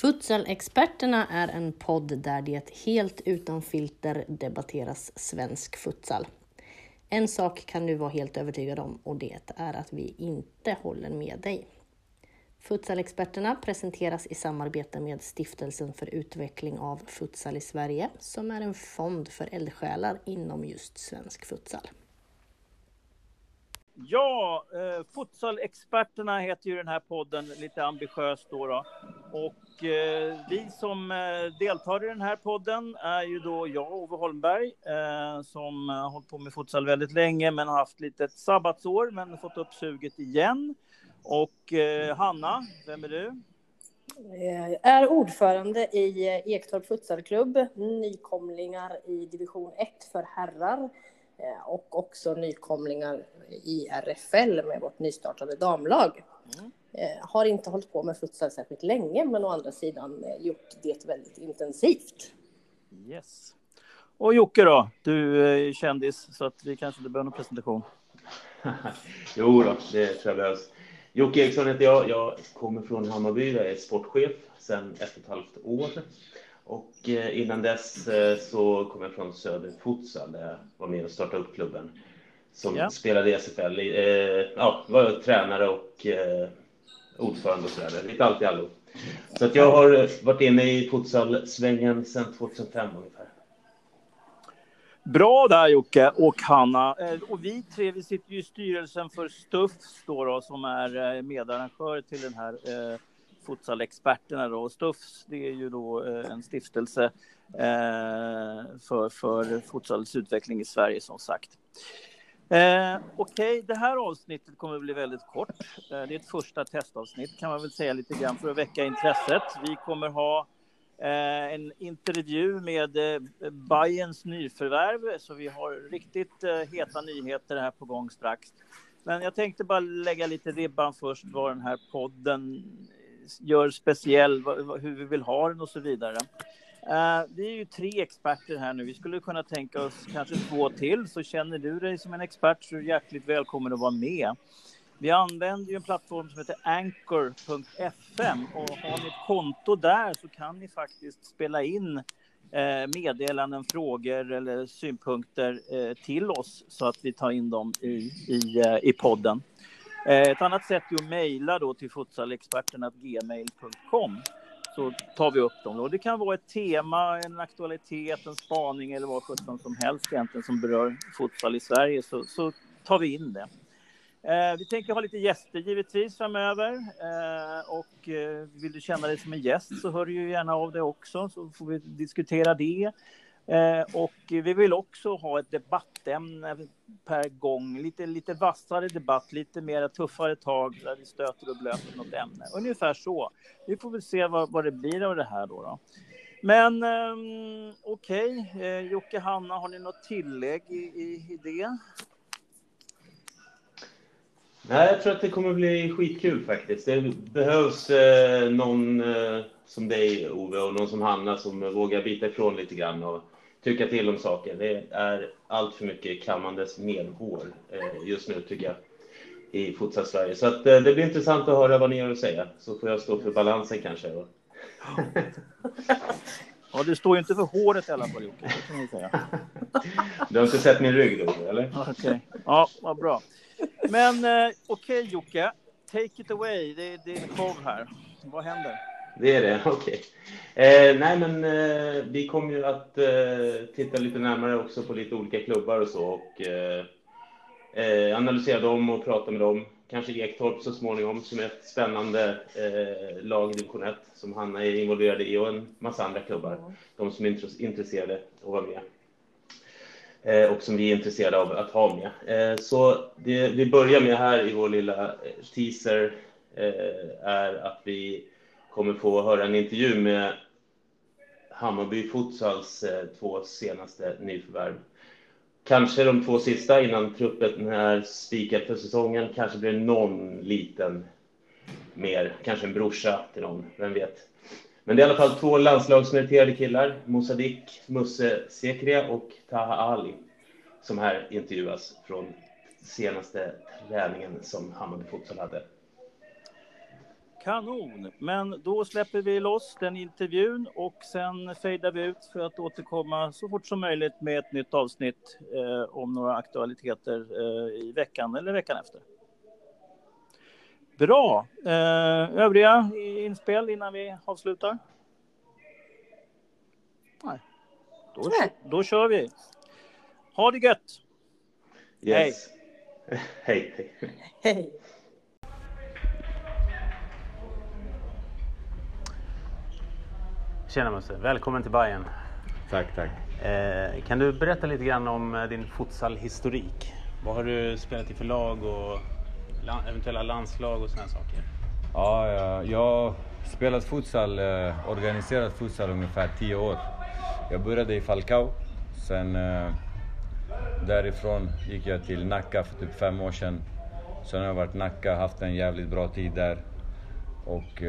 Futsalexperterna är en podd där det helt utan filter debatteras svensk futsal. En sak kan du vara helt övertygad om och det är att vi inte håller med dig. Futsalexperterna presenteras i samarbete med Stiftelsen för utveckling av futsal i Sverige som är en fond för eldsjälar inom just svensk futsal. Ja, eh, futsalexperterna heter ju den här podden lite ambitiöst då. då. Och eh, vi som eh, deltar i den här podden är ju då jag, Ove Holmberg, eh, som har hållit på med futsal väldigt länge men har haft lite ett sabbatsår men fått upp suget igen. Och eh, Hanna, vem är du? Jag är ordförande i eh, Ektorp futsalklubb, nykomlingar i division 1 för herrar och också nykomlingar i RFL med vårt nystartade damlag. Mm. Eh, har inte hållit på med futsal särskilt länge, men å andra sidan eh, gjort det väldigt intensivt. Yes. Och Jocke då? Du är kändis, så att vi kanske inte behöver någon presentation. jo då, det tror jag behövs. Jocke Eriksson heter jag. Jag kommer från Hammarby. Jag är sportchef sedan ett och ett halvt år. Och eh, innan dess eh, så kom jag från Söder Futsal där jag var med och startade upp klubben som ja. spelade i SFL. Eh, ja, var jag tränare och ordförande och sådär, lite allt i allo. Så att jag har varit inne i futsal-svängen sedan 2005 ungefär. Bra där Jocke och Hanna. Och vi tre vi sitter ju i styrelsen för Stufs då, då som är medarrangör till den här futsalexperterna då. Stufs, det är ju då eh, en stiftelse eh, för, för futsals utveckling i Sverige som sagt. Eh, Okej, okay. det här avsnittet kommer att bli väldigt kort. Eh, det är ett första testavsnitt kan man väl säga lite grann för att väcka intresset. Vi kommer ha eh, en intervju med eh, Bayerns nyförvärv, så vi har riktigt eh, heta nyheter här på gång strax. Men jag tänkte bara lägga lite ribban först vad den här podden gör speciell, hur vi vill ha den och så vidare. Eh, vi är ju tre experter här nu. Vi skulle kunna tänka oss kanske två till. Så känner du dig som en expert så är du hjärtligt välkommen att vara med. Vi använder ju en plattform som heter Anchor.fm och har ni ett konto där så kan ni faktiskt spela in eh, meddelanden, frågor eller synpunkter eh, till oss så att vi tar in dem i, i, i podden. Eh, ett annat sätt är att mejla då till futsalexperterna.gmail.com så tar vi upp dem. Och det kan vara ett tema, en aktualitet, en spaning eller vad sjutton som helst egentligen som berör futsal i Sverige så, så tar vi in det. Eh, vi tänker ha lite gäster givetvis framöver eh, och eh, vill du känna dig som en gäst så hör du ju gärna av dig också så får vi diskutera det. Eh, och vi vill också ha ett debattämne per gång, lite, lite vassare debatt, lite mer tuffare tag där vi stöter och blöter något ämne. Ungefär så. Vi får väl se vad, vad det blir av det här då. då. Men eh, okej, okay. eh, Jocke, Hanna, har ni något tillägg i, i, i det? Nej, jag tror att det kommer bli skitkul faktiskt. Det behövs eh, någon eh, som dig, Ove, och någon som Hanna som vågar bita ifrån lite grann och tycka till om saker. Det är allt för mycket kammandes medhår eh, just nu tycker jag i futsal Sverige. Så att, eh, det blir intressant att höra vad ni har att säga. Så får jag stå för balansen kanske. Ja, du står ju inte för håret i alla fall, Jocke. Du har inte sett min rygg då, eller? Okej. Okay. Ja, vad bra. Men eh, okej, okay, Jocke. Take it away. Det, är din show här. Vad händer? Det är det, okej. Okay. Eh, nej, men eh, vi kommer ju att eh, titta lite närmare också på lite olika klubbar och så och eh, eh, analysera dem och prata med dem. Kanske Ektorp så småningom som är ett spännande eh, lag i division 1 som Hanna är involverad i och en massa andra klubbar. Mm. De som är intresserade att vara med. och som vi är intresserade av att ha med. Så det vi börjar med här i vår lilla teaser är att vi kommer få höra en intervju med Hammarby Futsals eh, två senaste nyförvärv. Kanske de två sista innan truppen är spikad för säsongen. Kanske blir det någon liten mer, kanske en brorsa till någon, vem vet. Men det är i alla fall två landslagsmeriterade killar, Mosadik Musse Sekria och Taha Ali, som här intervjuas från senaste träningen som Hammarby Futsal hade. Kanon! Men då släpper vi loss den intervjun och sen fejdar vi ut för att återkomma så fort som möjligt med ett nytt avsnitt eh, om några aktualiteter eh, i veckan eller veckan efter. Bra! Eh, övriga inspel innan vi avslutar? Nej. Då, då kör vi. Ha det gött! Yes. Hej! hej, hej. hej. Tjena Musse, välkommen till Bayern. Tack, tack. Eh, kan du berätta lite grann om eh, din futsalhistorik? Vad har du spelat i för lag och eventuella landslag och sådana saker? Ja, ja, jag har spelat futsal, eh, organiserat futsal ungefär tio år. Jag började i Falcao. Sen eh, därifrån gick jag till Nacka för typ fem år sedan. Sen har jag varit Nacka, haft en jävligt bra tid där. Och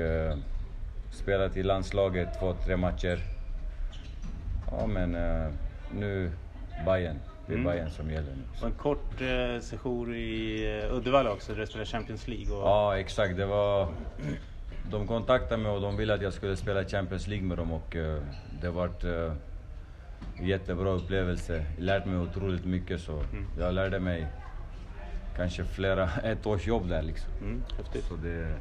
spelat i landslaget två, tre matcher. Ja men eh, nu Bayern. Det är mm. Bayern som gäller nu. Och en kort eh, session i eh, Uddevalla också, där du spelade Champions League. Och... Ja exakt, det var... De kontaktade mig och de ville att jag skulle spela Champions League med dem och eh, det varit eh, jättebra upplevelse. Jag lärt mig otroligt mycket så mm. jag lärde mig kanske flera, ett års jobb där liksom. Mm, häftigt. Så det,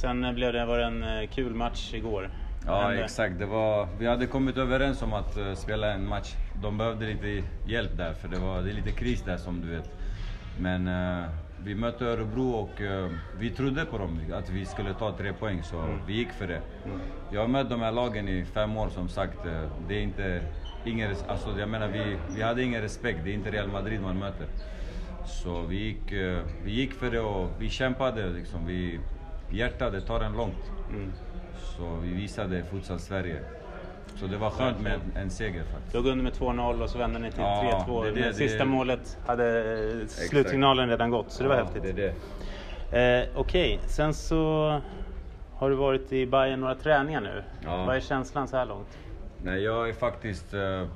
Sen blev det, var det en eh, kul match igår. Ja exakt, det var, vi hade kommit överens om att uh, spela en match. De behövde lite hjälp där för det var det är lite kris där som du vet. Men uh, vi mötte Örebro och uh, vi trodde på dem, att vi skulle ta tre poäng så mm. vi gick för det. Mm. Jag har mött de här lagen i fem år som sagt. det är inte, ingen, alltså, jag menar vi, vi hade ingen respekt, det är inte Real Madrid man möter. Så vi gick, vi gick för det och vi kämpade liksom. Vi, hjärta, det tar en långt. Mm. Så vi visade futsal Sverige. Så det var skönt med en seger faktiskt. Låg under med 2-0 och så vände ni till ja, 3-2. Det, det, det, sista målet hade eh, slutsignalen redan gått, så det var ja, häftigt. Det det. Eh, Okej, okay. sen så har du varit i Bayern några träningar nu. Ja. Vad är känslan så här långt? Nej, jag är faktiskt... Uh,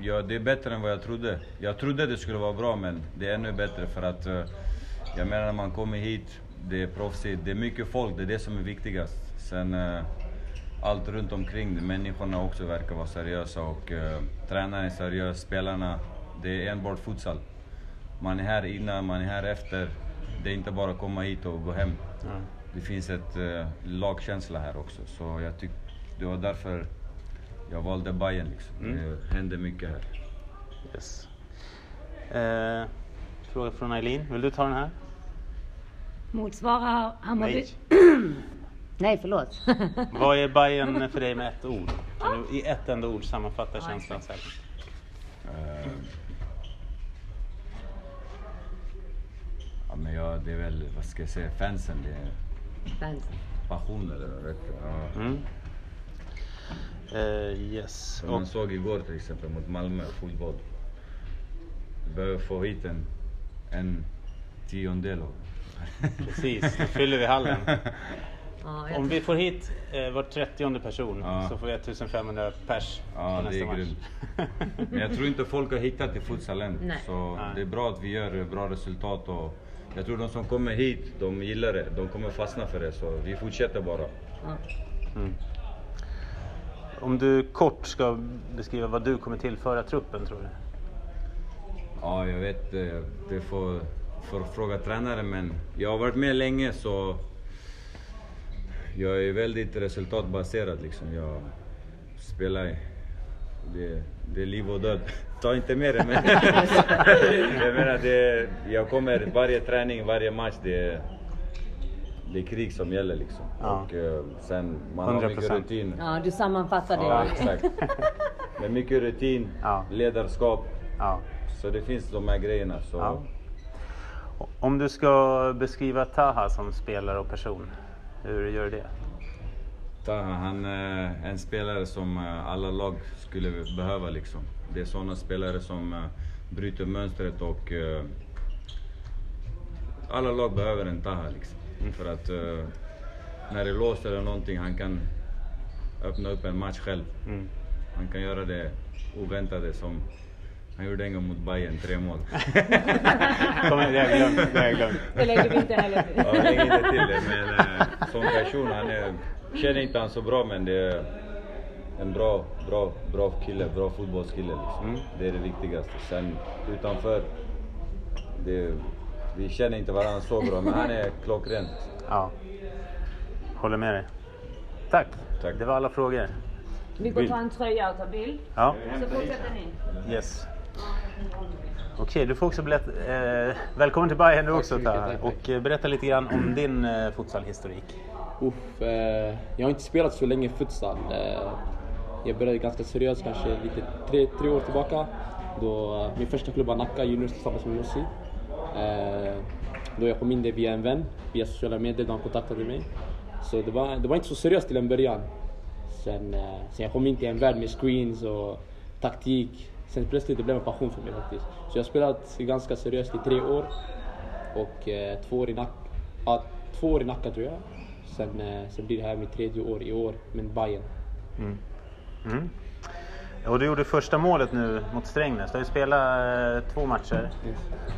ja, det är bättre än vad jag trodde. Jag trodde det skulle vara bra, men det är ännu bättre för att... Uh, jag menar, när man kommer hit det är proffsigt, det är mycket folk, det är det som är viktigast. Sen eh, allt runt omkring, människorna också verkar vara seriösa och eh, tränaren är seriös, spelarna, det är enbart futsal. Man är här innan, man är här efter. Det är inte bara att komma hit och gå hem. Mm. Det finns ett eh, lagkänsla här också, så jag tyck, det var därför jag valde Bayern liksom. Mm. Det händer mycket här. Yes. Eh, fråga från Eileen, vill du ta den här? Motsvarar Hammarby... Nej. Nej, förlåt. Vad är Bayern för dig med ett ord? Kan du i ett enda ord sammanfatta känslan själv? Uh, ja, men jag, det är väl, vad ska jag säga, fansen. Det är fansen. passion eller vet ja. mm. uh, Yes. Som man såg igår till exempel mot Malmö, fotboll. Vi behöver få hit en, en tiondel av Precis, då fyller vi hallen. Om vi får hit eh, var 30 person ja. så får vi 1500 pers ja, nästa match. Grymt. Men jag tror inte folk har hittat till futsalen. Nej. Så Nej. det är bra att vi gör bra resultat. Och jag tror de som kommer hit, de gillar det. De kommer fastna för det. Så vi fortsätter bara. Mm. Om du kort ska beskriva vad du kommer tillföra truppen tror du? Ja, jag vet det får för att fråga tränaren men jag har varit med länge så jag är väldigt resultatbaserad liksom. Jag spelar, det, det är liv och död. Ta inte med det men jag menar det, jag kommer varje träning, varje match, det, det är krig som gäller liksom. Ja. Och uh, sen man 100%. har mycket rutin. Ja, du sammanfattar det. Ja, exakt. med mycket rutin, Ja. ledarskap. Ja. Så det finns de här grejerna. Så Ja. Om du ska beskriva Taha som spelare och person, hur gör du det? Taha, han är en spelare som eh, alla lag skulle behöva liksom. Det är sådana spelare som eh, bryter mönstret och eh, alla lag behöver en Taha liksom. För att eh, när det låser eller någonting, han kan öppna upp en match själv. Mm. Han kan göra det oväntade som han gjorde en gång mot Bayern, tre mål. Kom igen, det har jag glömt. Det har jag glömt. Det lägger vi inte heller till. Ja, lägger inte till det, men eh, som person, han är, känner inte han så bra men det är en bra, bra, bra kille, bra fotbollskille liksom. Mm. Det är det viktigaste. Sen utanför, det, vi känner inte varandra så bra men han är klockren. Ja. Håller med dig. Tack. Tack. Det var alla frågor. Vi går ta en tröja och ta bild. Ja, Så fortsätter ni. yes. Okej, du får också berätta. Eh, välkommen till Bayern du också Taha. Och eh, berätta lite grann om din eh, futsalhistorik. Uff, eh, jag har inte spelat så länge futsal. Eh, jag började ganska seriöst kanske lite tre, tre år tillbaka. Då min första klubb var Nacka Juniors tillsammans med Jussi. Eh, då jag kom in där via en vän, via sociala medier, då han kontaktade mig. Så det var, det var inte så seriöst till en början. Sen, eh, sen jag kom in till en värld med screens och taktik. Sen plötsligt det blev en passion för mig faktiskt. Så jag har spelat ganska seriöst i tre år. Och eh, två, år i Nack, ja, två år i Nacka tror jag. Sen, eh, sen blir det här mitt tredje år i år med Bayern. Mm. Och du gjorde första målet nu mot Strängnäs. Du har ju spelat eh, två matcher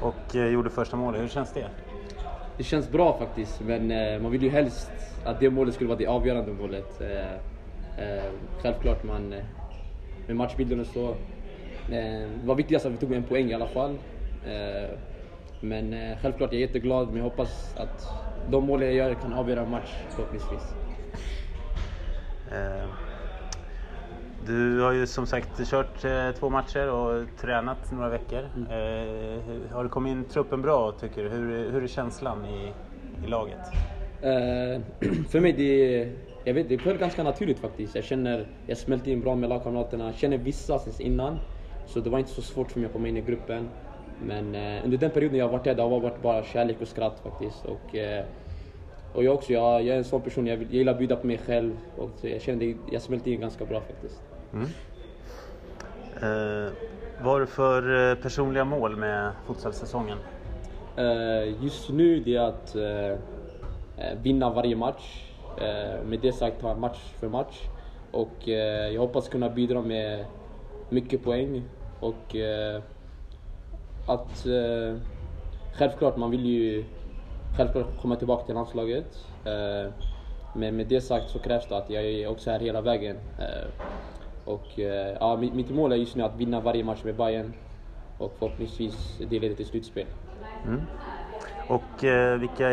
och eh, gjorde första målet. Hur känns det? Det känns bra faktiskt, men eh, man vill ju helst att det målet skulle vara det avgörande målet. Eh, självklart man, med matchbilden och så. Eh, det var viktigast att vi tog en poäng i alla fall. Eh, men eh, självklart, jag är jätteglad, men jag hoppas att de mål jag gör kan avgöra en match förhoppningsvis. Du har ju som sagt kört två matcher och tränat några veckor. Hur- Har du kommit in truppen bra tycker du? Hur, hur är känslan i, i laget? För mig, det, jag vet, det föll ganska naturligt faktiskt. Jag känner, jag smälte in bra med lagkamraterna. känner vissa sen innan. Så det var inte så svårt för mig att komma in i gruppen. Men eh, under den perioden jag har varit där, det har varit bara kärlek och skratt faktiskt. Och, eh, och jag också, jag, jag är en sån person, jag, vill, jag gillar att bjuda på mig själv. Och jag kände, jag smälte in ganska bra faktiskt. Eh, vad har du för eh, personliga mål med futsalsäsongen? Eh, just nu det är att eh, vinna varje match. Med det sagt ta match för match. Och jag hoppas kunna bidra med mycket poäng. Och eh, att eh, självklart man vill ju självklart komma tillbaka till landslaget. Eh, men med det sagt så krävs det att jag är också här hela vägen. Eh, och eh, ja, mitt, mål är just nu att vinna varje match med Bayern och förhoppningsvis det leder till slutspel. Mm. Och eh, vilka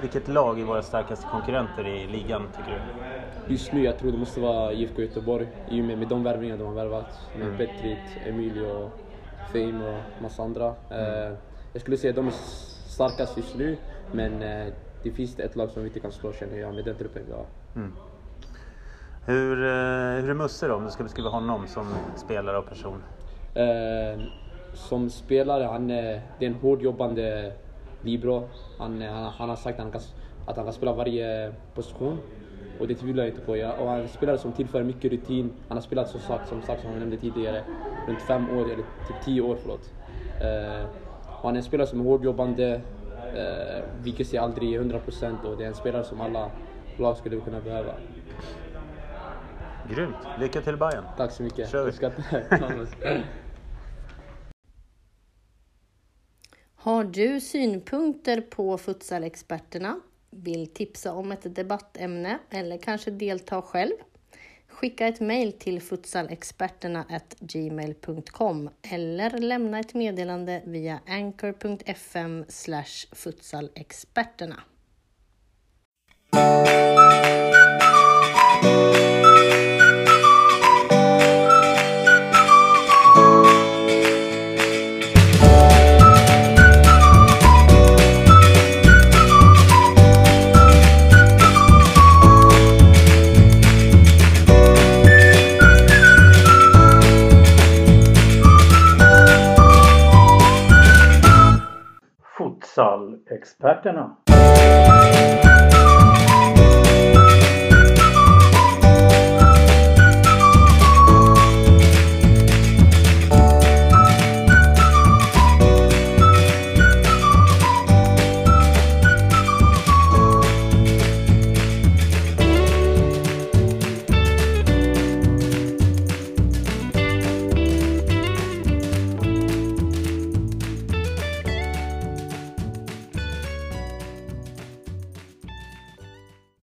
vilket lag är våra starkaste konkurrenter i ligan tycker du? Just nu jag tror det måste vara IFK Göteborg i och med, med de värvningar de har värvat. Med Petrit, Emilio, Fame och massa andra. Eh, jag skulle säga att de är starkast just nu men eh, det finns ett lag som vi inte kan slå känner jag med den truppen vi har. Hur, eh, hur är Musse då, om du ska beskriva honom som spelare och person? Eh, som spelare, han är, det är en hårdjobbande libero. Han, han, han har sagt att han, kan, att han kan spela varje position. Och det tvivlar jag inte på. Jag, och han är en spelare som tillför mycket rutin. Han har spelat som sagt, som, sagt, som jag nämnde tidigare, runt fem år, eller typ tio år förlåt. Eh, och han är en spelare som är hårdjobbande, eh, viker sig aldrig i 100% och det är en spelare som alla lag skulle kunna behöva. Grymt! Lycka till Bayern! Tack så mycket. Kör vi. Har du synpunkter på futsalexperterna? Vill tipsa om ett debattämne eller kanske delta själv? Skicka ett mejl till futsalexperterna gmail.com eller lämna ett meddelande via anchor.fm futsalexperterna.